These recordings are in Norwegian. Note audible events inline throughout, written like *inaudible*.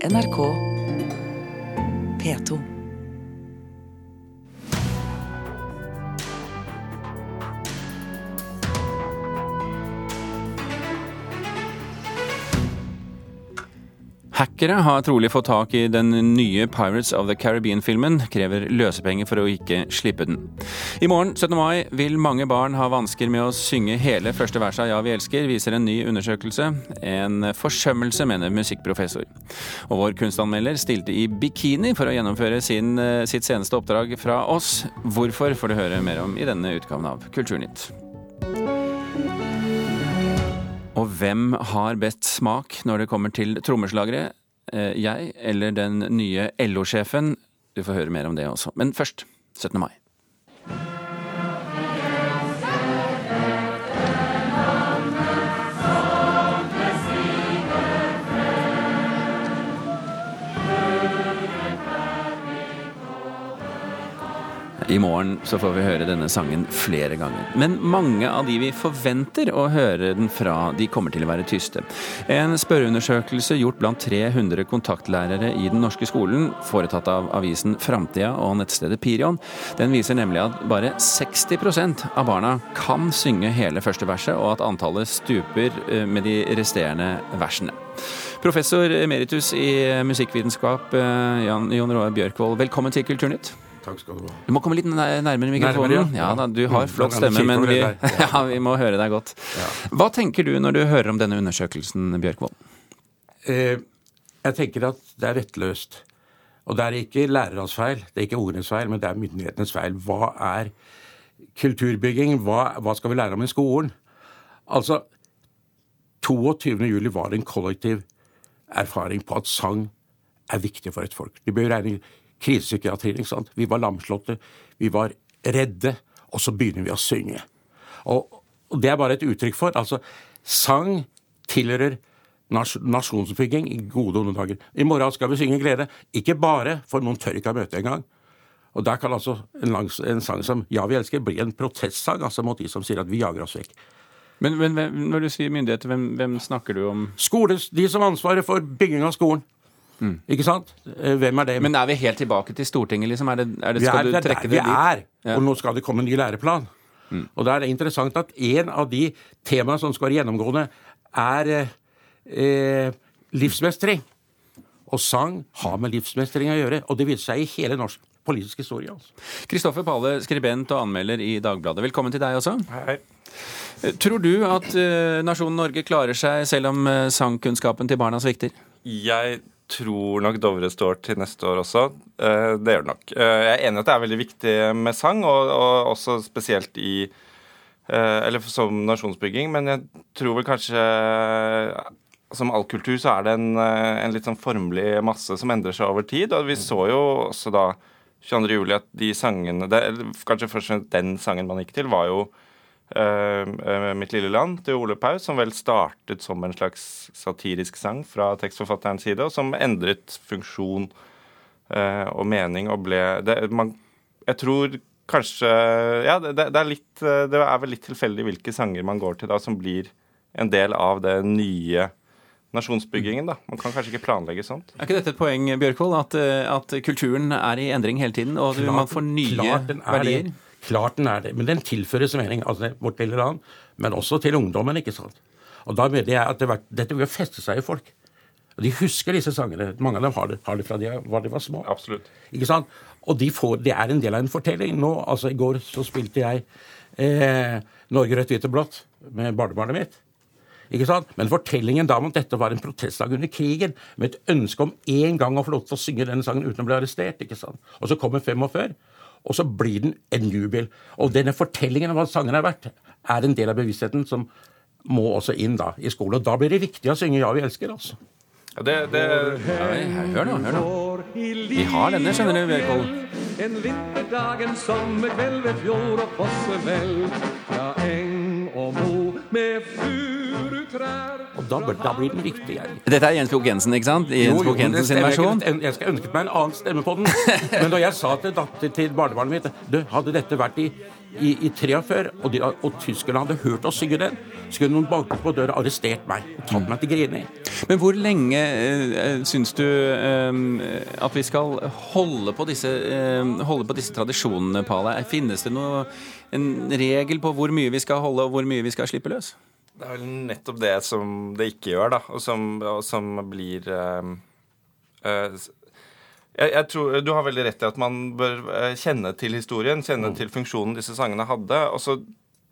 NRK P2. Hackere har trolig fått tak i den nye Pirates of the Caribbean-filmen, krever løsepenger for å ikke slippe den. I morgen, 17. mai, vil mange barn ha vansker med å synge hele første verset av Ja, vi elsker, viser en ny undersøkelse. En forsømmelse, mener musikkprofessor. Og vår kunstanmelder stilte i bikini for å gjennomføre sin, eh, sitt seneste oppdrag fra oss. Hvorfor får du høre mer om i denne utgaven av Kulturnytt. Og hvem har best smak når det kommer til trommeslagere? Eh, Jeg eller den nye LO-sjefen? Du får høre mer om det også. Men først 17. mai. I morgen så får vi høre denne sangen flere ganger. Men mange av de vi forventer å høre den fra, de kommer til å være tyste. En spørreundersøkelse gjort blant 300 kontaktlærere i den norske skolen, foretatt av avisen Framtida og nettstedet Pirion, den viser nemlig at bare 60% av barna kan synge hele første verset, og at antallet stuper eh, med de resterende versene. Professor emeritus i musikkvitenskap, eh, Jan Jon Roar Bjørkvold, velkommen til Kulturnytt. Takk skal du ha. Du må komme litt nærmere mikrofonen. Nærmere, ja. ja. da, Du har Mm, flott stemme, men vi, *laughs* ja, vi må høre deg godt. Hva tenker du når du hører om denne undersøkelsen, Bjørkvold? Eh, jeg tenker at det er rettløst. Og det er ikke lærernes feil, det er ikke ordenes feil, men det er myndighetenes feil. Hva er kulturbygging? Hva, hva skal vi lære om i skolen? Altså, 22. juli var en kollektiv erfaring på at sang er viktig for et folk. Vi bør regne krisepsykiatrien, ikke sant. Vi var lamslåtte, vi var redde, og så begynner vi å synge. Og, og det er bare et uttrykk for Altså, sang tilhører nas nasjonsbygging i gode onde dager. I morgen skal vi synge glede. Ikke bare, for noen tør ikke ha møte engang. Og der kan altså en, langs, en sang som Ja, vi elsker, bli en protestsang altså mot de som sier at vi jager oss vekk. Men, men når du sier myndigheter, hvem, hvem snakker du om? Skoles, De som har ansvaret for bygging av skolen. Ikke sant? Eh, Hvem er det? Mm. Men er vi helt tilbake til Stortinget, liksom? Er det, er det, vi skal er, du det er trekke der det vi er. Mm. Og nå skal det komme en ny læreplan. Og da er det interessant at en av de temaene som skal være gjennomgående, er eh, eh, livsmestring. Og sang har med livsmestring å gjøre. Og det viser seg i hele norsk politisk historie. altså. Kristoffer Pale, skribent og anmelder i Dagbladet. Velkommen til deg også. Hei. Tror du at eh, nasjonen Norge klarer seg selv om eh, sangkunnskapen til barna svikter? Jeg tror nok Dovre står til neste år også. Eh, Det gjør det nok. Eh, Jeg er enig i at det er veldig viktig med sang, og, og også spesielt i eh, Eller som nasjonsbygging, men jeg tror vel kanskje som all kultur så er det en, en litt sånn formelig masse som endrer seg over tid. Og vi så jo også da 22. juli at de sangene det, Kanskje først og fremst den sangen man gikk til, var jo Mitt lille land til Ole Paus, som vel startet som en slags satirisk sang fra tekstforfatterens side, og som endret funksjon eh, og mening og ble det, man, Jeg tror kanskje Ja, det, det, er litt, eh, det er vel litt tilfeldig hvilke sanger man går til da, som blir en del av det nye nasjonsbyggingen. da. Man kan kanskje ikke planlegge sånt. Er ikke dette et poeng, Bjørkvold, at, eh, at kulturen er i endring hele tiden, og du, Klart- man får nye klart er verdier? Det. Klart den er det. Men den tilføres mening. altså Vårt lille land. Men også til ungdommen, ikke sant. Og da mener jeg at det var, dette vil feste seg i folk. Og De husker disse sangene. Mange av dem har det, har det fra de var, de var små. Absolutt. Ikke sant? Og de får, det er en del av en fortelling. Nå, altså I går så spilte jeg eh, Norge rødt, hvitt og blått med barnebarnet mitt. Ikke sant? Men fortellingen da om at dette var en protestdag under krigen, med et ønske om en gang å få lov til å synge denne sangen uten å bli arrestert. ikke sant? Og så kommer 45, og så blir den en jubel. Og denne fortellingen om hva sangen er verdt, er en del av bevisstheten som må også inn da i skolen. Og da blir det viktig å synge 'Ja, vi elsker', altså. Ja, det, det, Ja, hør nå, hør nå. Vi har denne, skjønner du, Bjørkvold. En vinterdag, en sommerkveld ved fjord og fossefell. Ja, eng og mo med furutrær. Da, da blir den viktig. Jeg. Dette er Jens Bukk Jensen, ikke sant? I Jens Bukk men Jensen sin versjon. Jeg, Jeg skulle ønsket meg en annen stemme på den. Men da jeg sa til, datter, til barnebarnet mitt du, Hadde dette vært i, i, i 43, og, de, og tyskerne hadde hørt oss synge den, skulle noen banket på døra, arrestert meg og tatt meg til Grini. Men hvor lenge øh, syns du øh, at vi skal holde på disse, øh, holde på disse tradisjonene, Pale? Finnes det noe, en regel på hvor mye vi skal holde, og hvor mye vi skal slippe løs? Det er vel nettopp det som det ikke gjør, da, og som, og som blir uh, uh, jeg, jeg, tror Du har veldig rett i at man bør kjenne til historien, kjenne mm. til funksjonen disse sangene hadde. Og så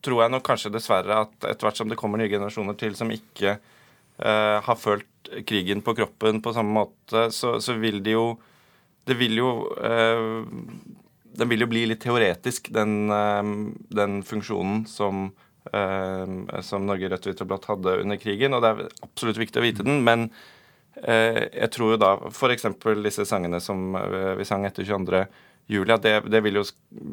tror jeg nok kanskje dessverre at etter hvert som det kommer nye generasjoner til som ikke uh, har følt krigen på kroppen på samme måte, så, så vil de jo Det vil jo Den vil jo bli litt teoretisk, den, den funksjonen som Eh, som Norge rødt, hvitt og blått hadde under krigen. Og det er absolutt viktig å vite den, men eh, jeg tror jo da f.eks. disse sangene som eh, vi sang etter 22. juli, det, det vil jo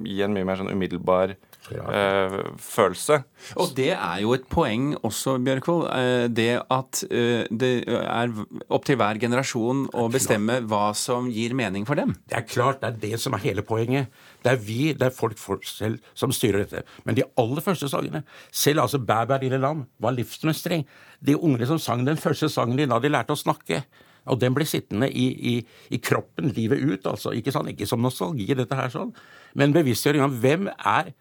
gi en mye mer sånn umiddelbar eh, følelse. Og det er jo et poeng også, Bjørkvold. Det at det er opp til hver generasjon å bestemme hva som gir mening for dem. Det er klart, det er det som er hele poenget. Det er vi, det er folk, folk selv som styrer dette. Men de aller første sangene, selv altså Bæ, bæ, lille lam, var livsmestring. De ungene som sang den første sangen de da de lærte å snakke. Og den ble sittende i, i, i kroppen livet ut, altså. Ikke, sånn, ikke som nostalgi, dette her sånn, men bevisstgjøring av hvem er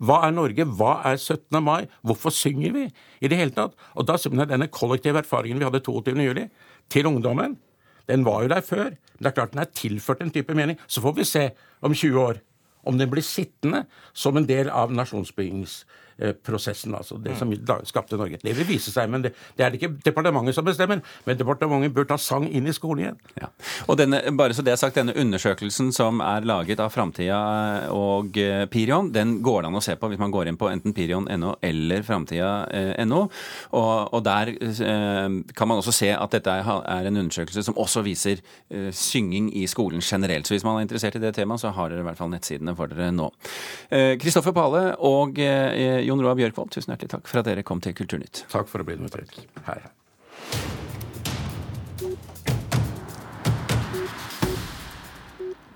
hva er Norge? Hva er 17. mai? Hvorfor synger vi i det hele tatt? Og da denne kollektive erfaringen vi hadde 22. juli, til ungdommen, den var jo der før. Men det er klart den er tilført en type mening. Så får vi se om 20 år om den blir sittende som en del av nasjonsbyggings prosessen, altså det som skapte Norge. Det vil vise seg, men det, det er det ikke departementet som bestemmer. Men departementet bør ta sang inn i skolen igjen. Ja. Og denne, bare så det er sagt, denne undersøkelsen som er laget av Framtida og eh, Pirion, den går det an å se på hvis man går inn på enten pirion.no eller framtida.no. Og, og, der eh, kan man også se at dette er en undersøkelse som også viser synging i skolen generelt. Så hvis man er interessert i det temaet, så har dere i hvert fall nettsidene for dere nå. Kristoffer Pale og Jon Roar Bjørkvold, tusen hjertelig takk for at dere kom til Kulturnytt. Takk for å bli invitert. Hei, hei.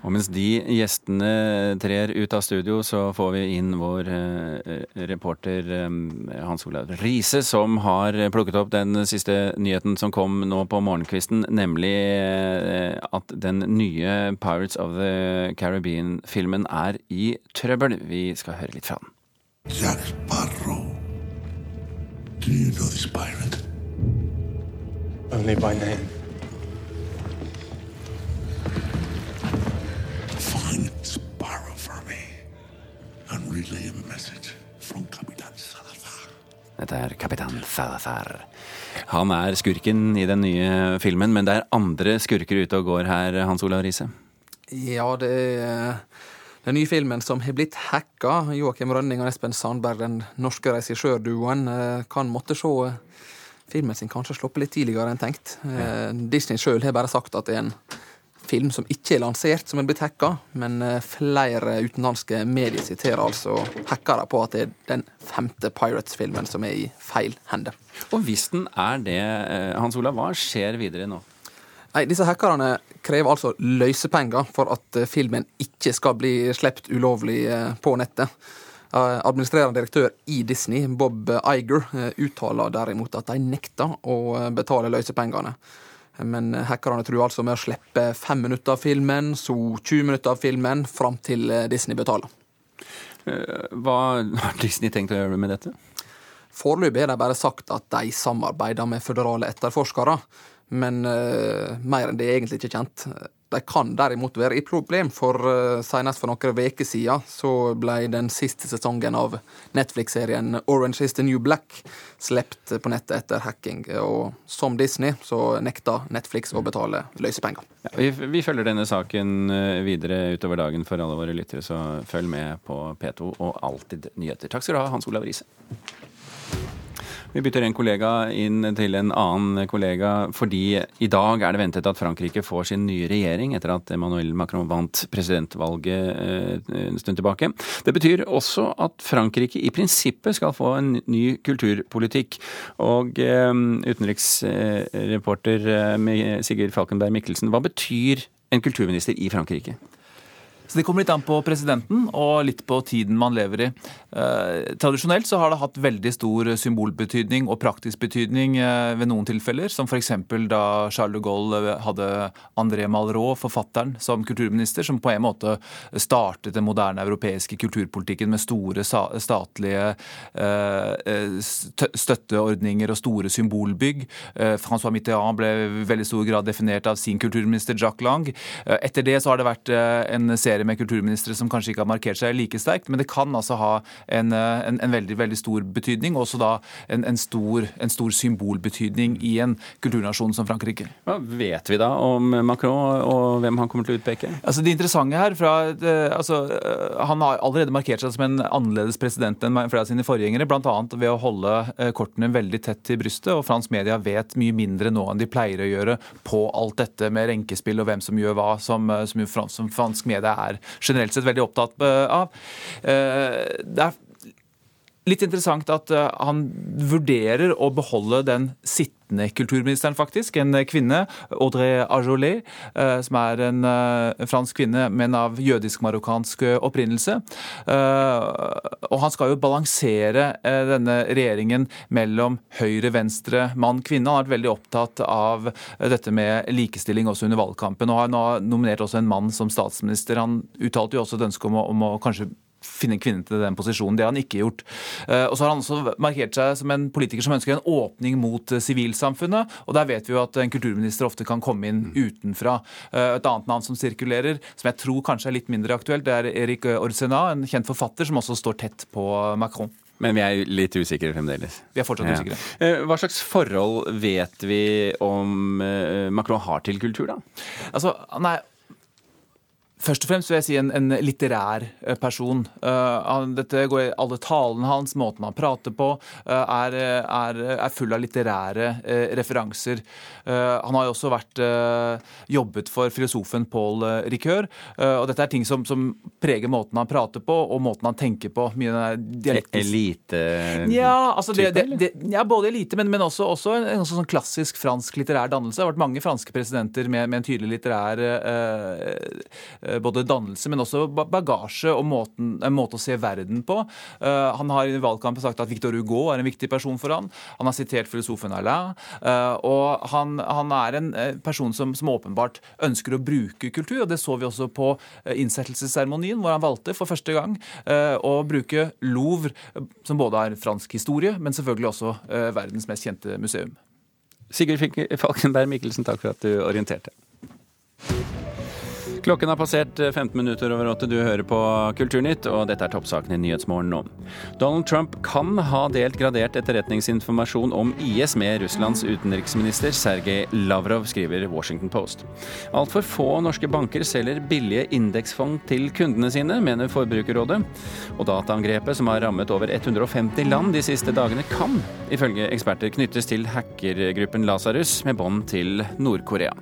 Og mens de gjestene trer ut av studio, så får vi inn vår eh, reporter eh, Hans Olav Riise, som har plukket opp den siste nyheten som kom nå på morgenkvisten, nemlig eh, at den nye Pirates of the Caribbean-filmen er i trøbbel. Vi skal høre litt fra den. Jack Sparrow. Do you know this pirate? Only by name. Find Sparrow for me and relay a message from Kapitan Salazar. Dette er Kapitan Salazar. Han er skurken i den nye filmen, men det er andre skurker ute og går her, Hans Olav Riise? Ja, det er den nye filmen som har blitt hacka. Joakim Rønning og Espen Sandberg, den norske regissørduoen, eh, kan måtte se eh, filmen sin kanskje sluppe litt tidligere enn tenkt. Ja. Eh, Disney sjøl har bare sagt at det er en film som ikke er lansert, som er blitt hacka, men flere utenlandske medier siterer altså hackere på at det er den femte Pirates-filmen som er i feil hender. Og hvis den er det, Hans Olav, hva skjer videre nå? Nei, Disse hackerne krever altså løsepenger for at eh, filmen ikke skal bli sluppet ulovlig eh, på nettet. Eh, administrerende direktør i Disney, Bob Iger, uttaler derimot at de nekter å betale løsepengene. Men hackerne tror altså med å slippe fem minutter av filmen, så 20 minutter av filmen, fram til Disney betaler. Hva har Disney tenkt å gjøre med dette? Foreløpig har de bare sagt at de samarbeider med føderale etterforskere men uh, mer enn det er egentlig ikke kjent. De kan derimot være i problem, for uh, senest for noen uker siden så ble den siste sesongen av Netflix-serien Orange is the New Black sluppet på nettet etter hacking. Og som Disney så nekta Netflix å betale løsepenger. Ja, vi, vi, følger denne saken eh, videre utover dagen for alle våre lyttere, så følg med på P2 og Alltid nyheter. Takk skal du ha, Hans Olav Riise. Vi bytter en kollega inn til en annen kollega, fordi i dag er det ventet at Frankrike får sin nye regjering etter at Emmanuel Macron vant presidentvalget eh, en stund tilbake. Det betyr også at Frankrike i prinsippet skal få en ny kulturpolitikk. Og eh, utenriksreporter eh, Sigurd Falkenberg Mikkelsen, hva betyr en kulturminister i Frankrike? Så Det kommer litt an på presidenten og litt på tiden man lever i. Eh, tradisjonelt så har det hatt veldig stor symbolbetydning og praktisk betydning eh, ved noen tilfeller, som f.eks. da Charles de Gaulle eh, hadde André Malraux, forfatteren, som kulturminister, som på en måte startet den moderne europeiske kulturpolitikken med store statlige støtteordninger og store symbolbygg. François Mitterrand ble i veldig stor grad definert av sin kulturminister Jacques Lang. Etter det så har det vært en serie serie med kulturministre som kanskje ikke har markert seg like sterkt, men det kan altså ha en, eh, en, en veldig, veldig stor betydning, også da en, en, stor, en stor symbolbetydning i en kulturnasjon som Frankrike. Hva vet vi da om Macron og hvem han kommer til å utpeke? Altså Det interessante her fra, det, altså, eh, Han har allerede markert seg som en annerledes president enn flere av sine forgjengere, bl.a. ved å holde eh, kortene veldig tett til brystet. og Fransk media vet mye mindre nå enn de pleier å gjøre på alt dette med renkespill og hvem som gjør hva, som, som, som fransk media er generelt sett veldig opptatt eh, av. Eh, det er litt interessant at eh, han vurderer å beholde den sittende kulturministeren, faktisk. En kvinne, Audrey Ajolet, som er en fransk kvinne, men av jødisk-marokkansk opprinnelse. Og han skal jo balansere denne regjeringen mellom høyre, venstre, mann, kvinne. Han har vært veldig opptatt av dette med likestilling også under valgkampen, og har nå nominert også en mann som statsminister. Han uttalte jo også et ønske om å, om å kanskje finne en kvinne til den posisjonen. Det har han ikke gjort. Eh, og så har han også markert seg som en politiker som ønsker en åpning mot eh, sivilsamfunnet. Og der vet vi jo at en kulturminister ofte kan komme inn utenfra. Eh, et annet navn som sirkulerer, som jeg tror kanskje er litt mindre aktuelt, det er Erik Orsena, en kjent forfatter som også står tett på Macron. Men vi er litt usikre fremdeles. Vi er fortsatt ja. usikre. Hva slags forhold vet vi om Macron har til kultur, da? Altså, han er Først og fremst vil jeg si en, en litterær eh, person. Uh, dette går, i Alle talene hans, måten han prater på, uh, er, er, er, full av litterære uh, referanser. han har jo også vært jobbet for filosofen Paul Ricœur. og dette er ting som, som, preger måten han prater på, og måten han tenker på. Elite ja, altså det, det, det, ja, både elite, men, men også, også, en, en, sånn klassisk fransk litterær dannelse. Det har vært mange franske presidenter med, med en tydelig litterær Eh, både dannelse, men også bagasje og måten, en måte å se verden på. Eh, han har i valgkampen sagt at Victor Hugo er en viktig person for han. Han har sitert filosofen Alain. Eh, og han, han er en person som, som, åpenbart ønsker å bruke kultur, og det så vi også på innsettelsesseremonien, hvor han valgte for første gang å bruke Louvre, som både er fransk historie, men selvfølgelig også verdens mest kjente museum. Sigurd Falkenberg Mikkelsen, takk for at du orienterte. Klokken har passert 15 eh, minutter over åtte. Du hører på Kulturnytt, og dette er toppsaken i Nyhetsmorgen nå. Donald Trump kan ha delt gradert etterretningsinformasjon om IS med Russlands utenriksminister Sergej Lavrov, skriver Washington Post. Altfor få norske banker selger billige indeksfond til kundene sine, mener Forbrukerrådet. Og dataangrepet som har rammet over 150 land de siste dagene, kan ifølge eksperter knyttes til hackergruppen Lasarus med bånd til Nord-Korea.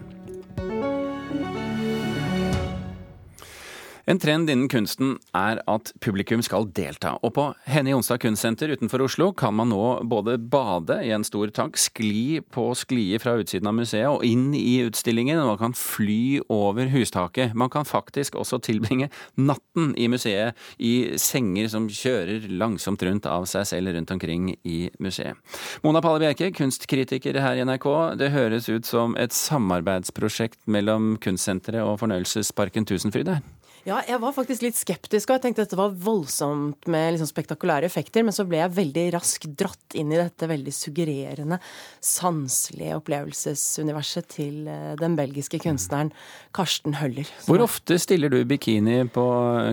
En trend innen kunsten er at publikum skal delta, og på Henny Jonstad kunstsenter utenfor Oslo kan man nå både bade i en stor tank, skli på sklier fra utsiden av museet og inn i utstillingen, og man kan fly over hustaket. Man kan faktisk også tilbringe natten i museet i senger som kjører langsomt rundt av seg selv rundt omkring i museet. Mona Palle Bjerke, kunstkritiker her i NRK. Det høres ut som et samarbeidsprosjekt mellom Kunstsenteret og Fornøyelsesparken Tusenfryd her? Ja, jeg var faktisk litt skeptisk, og jeg tenkte dette var voldsomt med liksom spektakulære effekter, men så ble jeg veldig raskt dratt inn i dette veldig suggererende, sanselige opplevelsesuniverset til eh, den belgiske kunstneren Karsten Høller. Hvor ofte stiller du bikini på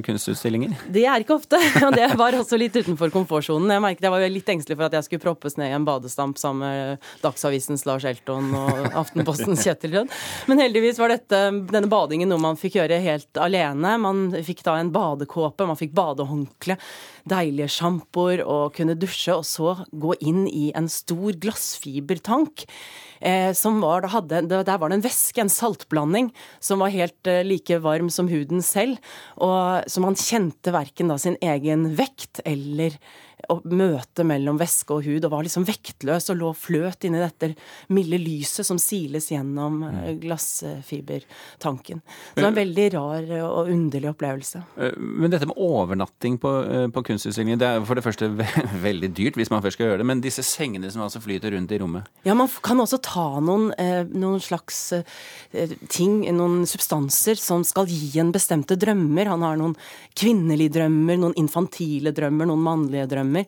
kunstutstillinger? Det er ikke ofte, *laughs* og det var også litt utenfor komfortsonen. Jeg merket jeg var litt engstelig for at jeg skulle proppes ned i en badestamp sammen med Dagsavisens Lars Elton og Aftenpostens Kjetil Rød. Men heldigvis var dette, denne badingen noe man fikk gjøre helt alene. Man fikk da en badekåpe, man fikk badehåndkle, deilige sjampoer og kunne dusje, og så gå inn i en stor glassfibertank. Eh, som var, hadde, der var det en væske, en saltblanding, som var helt eh, like varm som huden selv. Og så man kjente verken da sin egen vekt eller møte mellom væske og hud, og var liksom vektløs og lå fløt inni dette milde lyset som siles gjennom eh, glassfibertanken. Så det var en veldig rar eh, og underlig opplevelse. Eh, Men dette med overnatting på, eh, på kunstutstillingen, det er for det første ve *laughs* veldig dyrt hvis man først skal gjøre det, men disse sengene som altså flyter rundt i rommet Ja, man kan også ta noen, eh, noen slags eh, ting, noen substanser, som skal gi en bestemte drømmer. Han har noen kvinnelige drømmer, noen infantile drømmer, noen mannlige drømmer.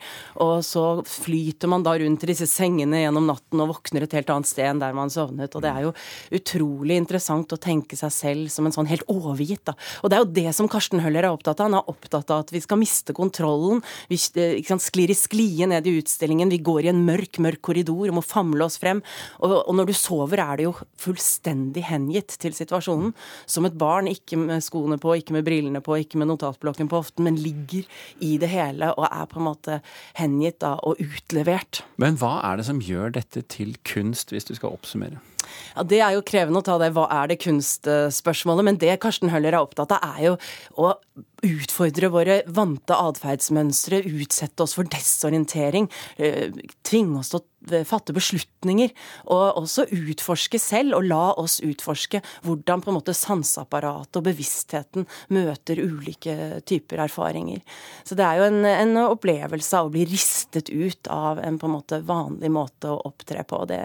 Og så flyter man da rundt i disse sengene gjennom natten og våkner et helt annet sted enn der man sovnet. Og det er jo utrolig interessant å tenke seg selv som en sånn helt overgitt, da. Og det er jo det som Karsten Høller er opptatt av. Han er opptatt av at vi skal miste kontrollen. Vi kan ikke sant, sklir i sklie ned i utstillingen. Vi går i en mørk, mørk korridor og må famle oss frem. Og, og når du sover, er det jo fullstendig hengitt til situasjonen. Som et barn, ikke med skoene på, ikke med brillene på, ikke med notatblokken på hoften, men ligger i det hele og er på en måte hengitt da, og utlevert. Men hva er det som gjør dette til kunst, hvis du skal oppsummere? Ja, Det er jo krevende å ta det hva er det kunstspørsmålet, men det Karsten Høller er opptatt av, er jo å utfordre våre vante atferdsmønstre, utsette oss for desorientering, eh, tvinge oss til å fatte beslutninger, og også utforske selv, og la oss utforske hvordan på en måte sanseapparatet og bevisstheten møter ulike typer erfaringer. Så det er jo en, en opplevelse av å bli ristet ut av en på en måte vanlig måte å opptre på. Det,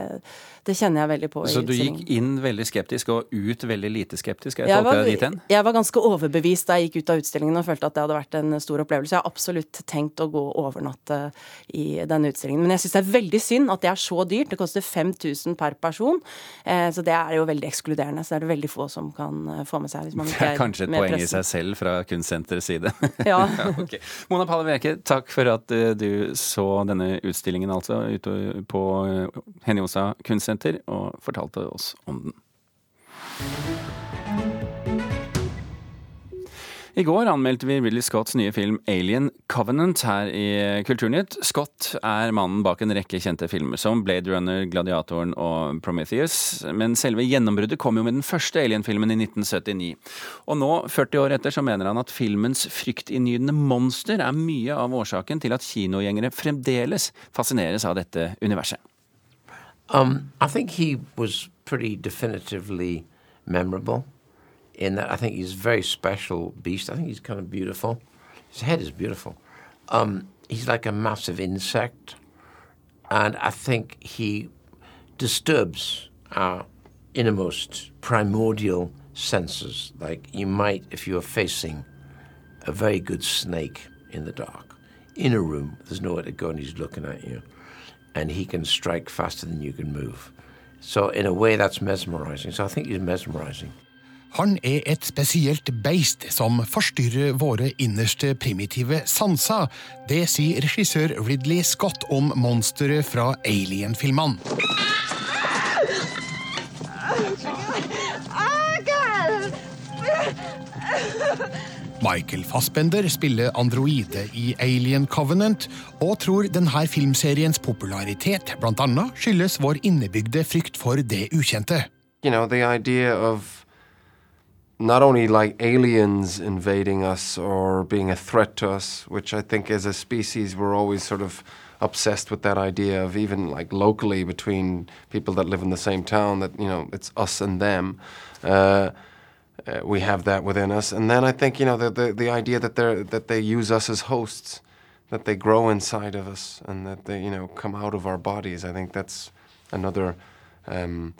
det kjenner jeg veldig på Så du gikk inn veldig skeptisk og ut veldig lite skeptisk? Jeg Jeg var, jeg var ganske overbevist da jeg gikk ut av utstillingen og følte at det hadde vært en stor opplevelse. Jeg har absolutt tenkt å gå og overnatte i denne utstillingen. Men jeg syns det er veldig synd at det er så dyrt. Det koster 5000 per person. Eh, så det er jo veldig ekskluderende. Så det er det veldig få som kan eh, få med seg. Hvis man Det er kanskje et poeng poeng i seg selv fra Kunstsenterets side. *laughs* *laughs* Ja. ok. Mona Palle Veke, takk for at eh, du så denne utstillingen altså ute på Henny Osa kunstsenter og fortalte oss om den. I går anmeldte vi Ridley Scotts nye film Alien Covenant her i Kulturnytt. Scott er mannen bak en rekke kjente filmer som Blade Runner, Gladiatoren og Prometheus. Men selve gjennombruddet kom jo med den første Alien-filmen i 1979. Og nå, 40 år etter, så mener han at filmens fryktinngytende monster er mye av årsaken til at kinogjengere fremdeles fascineres av dette universet. Um, I think he was pretty definitively memorable in that I think he's a very special beast. I think he's kind of beautiful. His head is beautiful. Um, he's like a massive insect. And I think he disturbs our innermost primordial senses, like you might if you are facing a very good snake in the dark. In a room, there's nowhere to go, and he's looking at you. And he can strike faster than you can move. So, in a way, that's mesmerizing. So, I think he's mesmerizing. Han er et spesielt beist som forstyrrer våre innerste primitive sanser. Det sier regissør Ridley Scott om monsteret fra Alien-filmene. Michael Fassbender spiller androide i Alien Covenant, og tror denne filmseriens popularitet annet skyldes vår innebygde frykt for det ukjente. you know, the idea of not only like aliens invading us or being a threat to us, which I think as a species we're always sort of obsessed with that idea of even like locally between people that live in the same town that, you know, it's us and them. Uh, uh, we have that within us. And then I think, you know, the, the, the idea that they that they use us as hosts, that they grow inside of us and that they, you know, come out of our bodies. I think that's another um,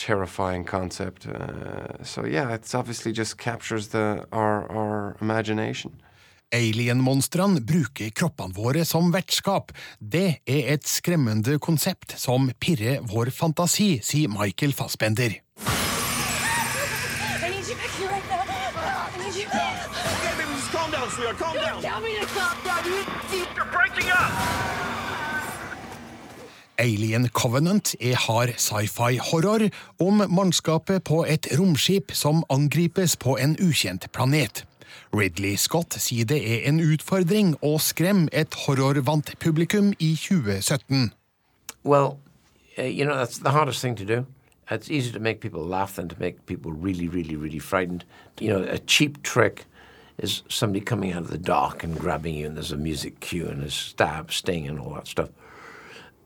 terrifying concept. Uh, so yeah, it's obviously just captures the our our imagination. Alien-monstrene bruker kroppene våre som vertskap. Det er et skremmende konsept som pirrer vår fantasi, sier Michael Fassbender. I need you back here right now. I need you. Okay, baby, just calm down, sweetheart. Calm down. Tell me to Alien Covenant er hard sci-fi-horror om mannskapet på et romskip som angripes på en ukjent planet. Ridley Scott sier det er en utfordring å skremme et horrorvant publikum i 2017. Well, uh, you know, that's the hardest thing to do. It's easier to make people laugh than to make people really, really, really frightened. You know, a cheap trick is somebody coming out of the dark and grabbing you, and there's a music cue and a stab, sting, and all that stuff.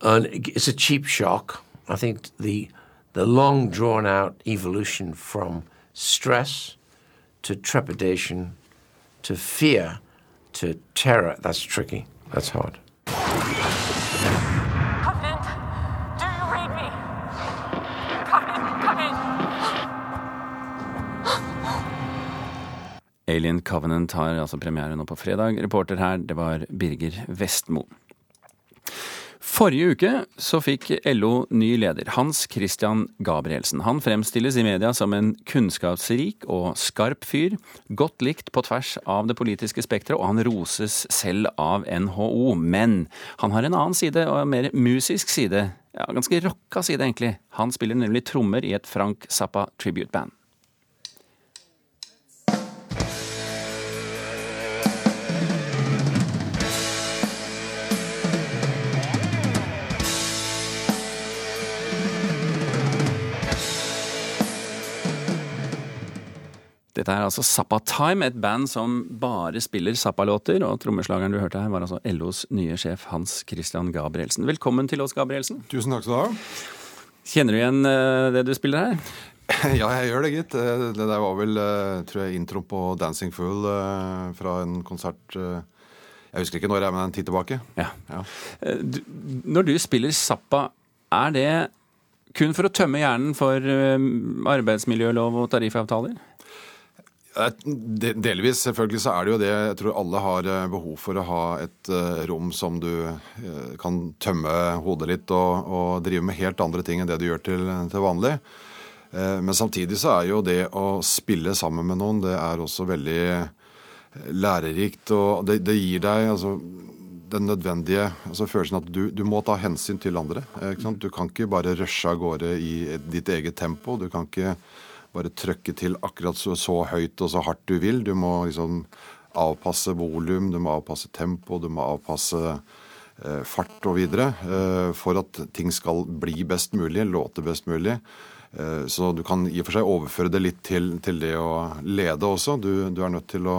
And it's a cheap shock. I think the the long drawn out evolution from stress to trepidation to fear to terror that's tricky. That's hard. Covenant, do you read me? Covenant, come in. *gasps* Alien Covenant har altså premiere nå på fredag. Reporter her, det var Birger Vestmo. Forrige uke så fikk LO ny leder, Hans Christian Gabrielsen. Han fremstilles i media som en kunnskapsrik og skarp fyr, godt likt på tvers av det politiske spekteret, og han roses selv av NHO. Men han har en annen side, og en mer musisk side. Ja, ganske rocka side, egentlig. Han spiller nemlig trommer i et Frank Zappa tribute-band. Dette er altså Zappa Time, et band som bare spiller Zappa-låter. Og trommeslageren du hørte her, var altså LOs nye sjef Hans Christian Gabrielsen. Velkommen til oss, Gabrielsen. Tusen takk skal du ha. Kjenner du igjen eh, det du spiller her? *laughs* Ja, jeg gjør det, gitt. Eh, Det der var vel, eh, tror jeg, intro på Dancing Fool fra en konsert Jeg husker ikke når, jeg, men en tid tilbake. Ja. Ja. Du, når du spiller Zappa, er det kun for å tømme hjernen for arbeidsmiljølov og tariffavtaler? Eh, de- Delvis, selvfølgelig så er det jo det. Jeg tror alle har eh, behov for å ha et eh, rom som du kan tømme hodet litt og, og drive med helt andre ting enn det du gjør til, til vanlig. Men samtidig så er jo det å spille sammen med noen, det er også veldig lærerikt. Og det, det gir deg altså den nødvendige altså følelsen at du, du må ta hensyn til andre. Du kan ikke bare rushe av gårde i ditt eget tempo. Du kan ikke bare trøkke til akkurat så, så høyt og så hardt du vil. Du må liksom avpasse volum, du må avpasse tempo, du må avpasse eh, fart og videre eh, for at ting skal bli best mulig, låte best mulig. Eh, så du kan i og for seg overføre det litt til, til det å lede også. Du, du er nødt til å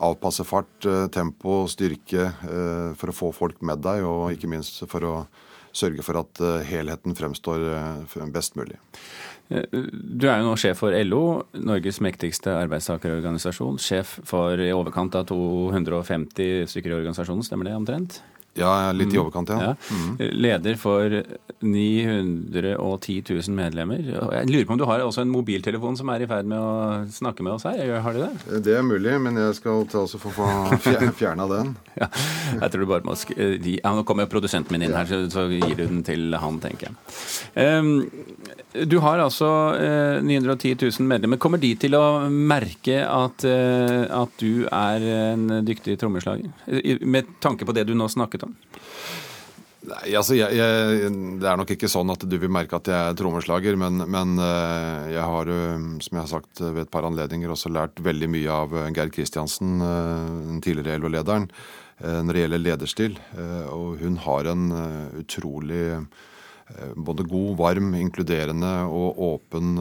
avpasse fart, eh, tempo, styrke eh, for å få folk med deg, og ikke minst for å sørge for at eh, helheten fremstår best mulig. Du er jo nå sjef for LO, Norges mektigste arbeidstakerorganisasjon. Sjef for i overkant av 250 stykker i organisasjonen, stemmer det omtrent? Ja, litt i overkant, ja. Ja. Leder for 910 000 medlemmer. Jeg lurer på om du har også en mobiltelefon som er i ferd med å snakke med oss her? Har du det? Det er mulig, men jeg skal ta også få få *laughs* fjerna den. Ja, jeg tror du bare må sk eh, ja, Nå kommer produsenten min inn her, så, så gir du den til han, tenker jeg. Um, du har altså uh, 910 000 medlemmer. Kommer de til å merke at, uh, at du er en dyktig trommeslager? Med tanke på det du nå snakket om? Nei, altså jeg, jeg, Det er nok ikke sånn at du vil merke at jeg er trommeslager, men, men eh, jeg har, eh, som jeg har sagt ved et par anledninger, også lært veldig mye av eh, Geir Kristiansen, den tidligere LO-lederen, når det gjelder lederstil. Og hun har en utrolig både god, varm, inkluderende og åpen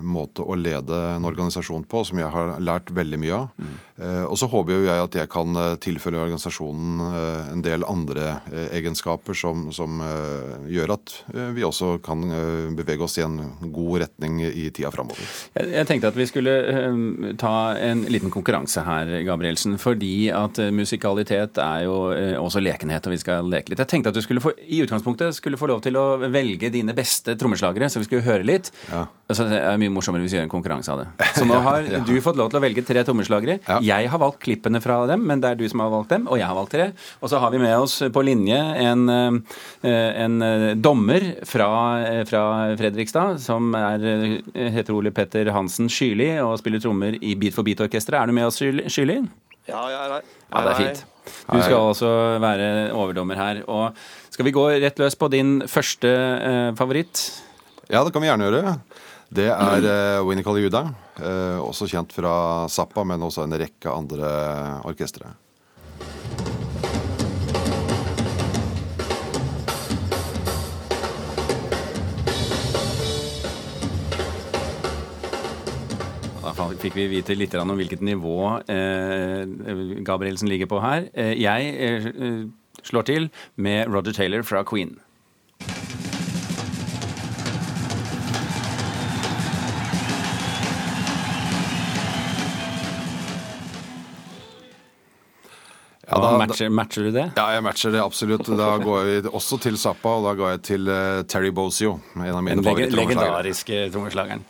måte å lede en organisasjon på, som jeg har lært veldig mye av. Eh, Og så håper jo jeg at jeg kan eh, tilføre organisasjonen eh, en del andre eh, egenskaper som, som eh, gjør at eh, vi også kan eh, bevege oss i en god retning i tida framover. Jeg, jeg tenkte at vi skulle eh, ta en liten konkurranse her, Gabrielsen. Fordi at eh, musikalitet er jo eh, også lekenhet, og vi skal leke litt. Jeg tenkte at du skulle få, i utgangspunktet skulle få lov til å velge dine beste trommeslagere, så vi skulle høre litt. Altså, det er mye morsommere hvis vi gjør en konkurranse av det. *laughs* Så nå har Ja. du fått lov til å velge tre trommeslagere. Jeg har valgt klippene fra dem, men det er du som har valgt dem, og jeg har valgt tre. Og så har vi med oss på linje en, eh, en eh, dommer fra, eh, fra Fredrikstad, som er, heter Ole Petter Hansen Skyli og spiller trommer i Beat for beat-orkesteret. Er du med oss? Sjyli? Ja, jeg er her. Ja, det er fint. Du skal også være overdommer her. Og skal vi gå rett løs på din første favoritt? Ja, det kan vi gjerne gjøre. Det er uh, Winnie Caliuda, uh, også kjent fra Zappa, men også en rekke andre orkestre. Fikk vi vite litt om hvilket nivå eh, Gabrielsen ligger på her. Eh, jeg eh, slår til med Roger Taylor fra Queen. Ja, Da matcher, matcher du det? Ja, jeg matcher det absolutt. Da går jeg også til Zappa, og da går jeg til uh, Terry Bozio. En av mine Den legendariske trommeslageren.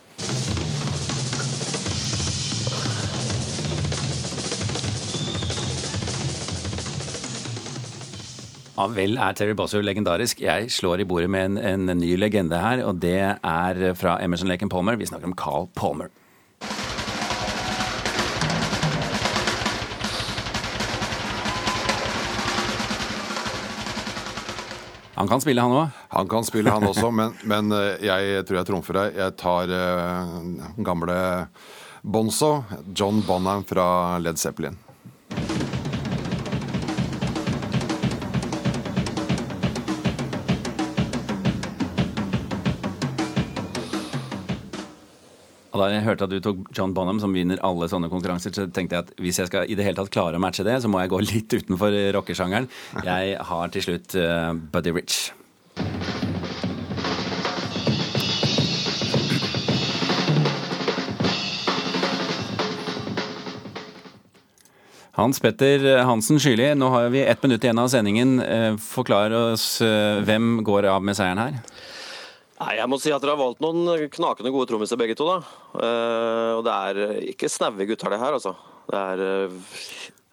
Ja, vel er Terry Bossio legendarisk. Jeg slår i bordet med en, en ny legende her, og det er fra Emerson Laken Palmer. Vi snakker om Carl Palmer. Han kan spille, han òg. Han kan spille, han også, men, men eh, jeg tror jeg trumfer deg. Jeg tar uh, gamle Bonzo, John Bonham fra Led Zeppelin. Og da jeg hørte at du tok John Bonham, som vinner alle sånne konkurranser, så tenkte jeg at hvis jeg skal i det hele tatt klare å matche det, så må jeg gå litt utenfor rockesjangeren. Jeg har til slutt uh, Buddy Rich. Hans Petter Hansen Skyli, nå har vi ett minutt igjen av sendingen. Eh, Forklar oss eh, hvem går av med seieren her? Nei, Jeg må si at dere har valgt noen knakende gode trommiser begge to. da. Uh, og det er ikke snaue gutter, det her, altså. Det er uh,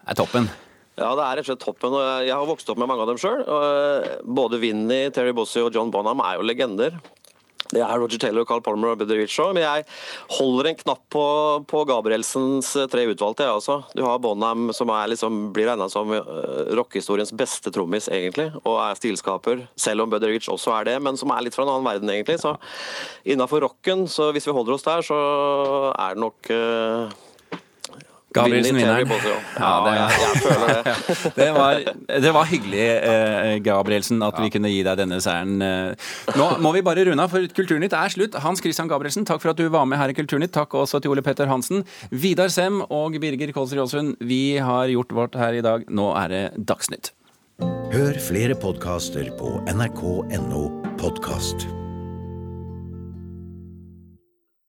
Det er toppen. Ja, det er rett og slett toppen. og Jeg har vokst opp med mange av dem sjøl. Både Vinnie, Terry Bossy og John Bonham er jo legender. Det er Roger Taylor, Carl Palmer og òg. Men jeg holder en knapp på, på Gabrielsens tre utvalgte, jeg også. Du har Bonham, som liksom, blir regna som uh, rockehistoriens beste trommis, egentlig. Og er stilskaper, selv om Rich også er det, men som er litt fra en annen verden, egentlig. Så innafor rocken, så hvis vi holder oss der, så er det nok uh, Gabrielsen vinneren. Ja, det, Ja, jeg- jeg føler det. *laughs* det, var, det var hyggelig, eh, Gabrielsen, at vi kunne gi deg denne seieren. eh. Nå må vi bare runde av, for Kulturnytt er slutt. Hans Christian Gabrielsen, takk for at du var med her i Kulturnytt. Takk også til Ole Petter Hansen. Vidar Sem og Birger Kolsrud Jåsund, vi har gjort vårt her i dag. Nå er det Dagsnytt. Hør flere podkaster på nrk.no podkast.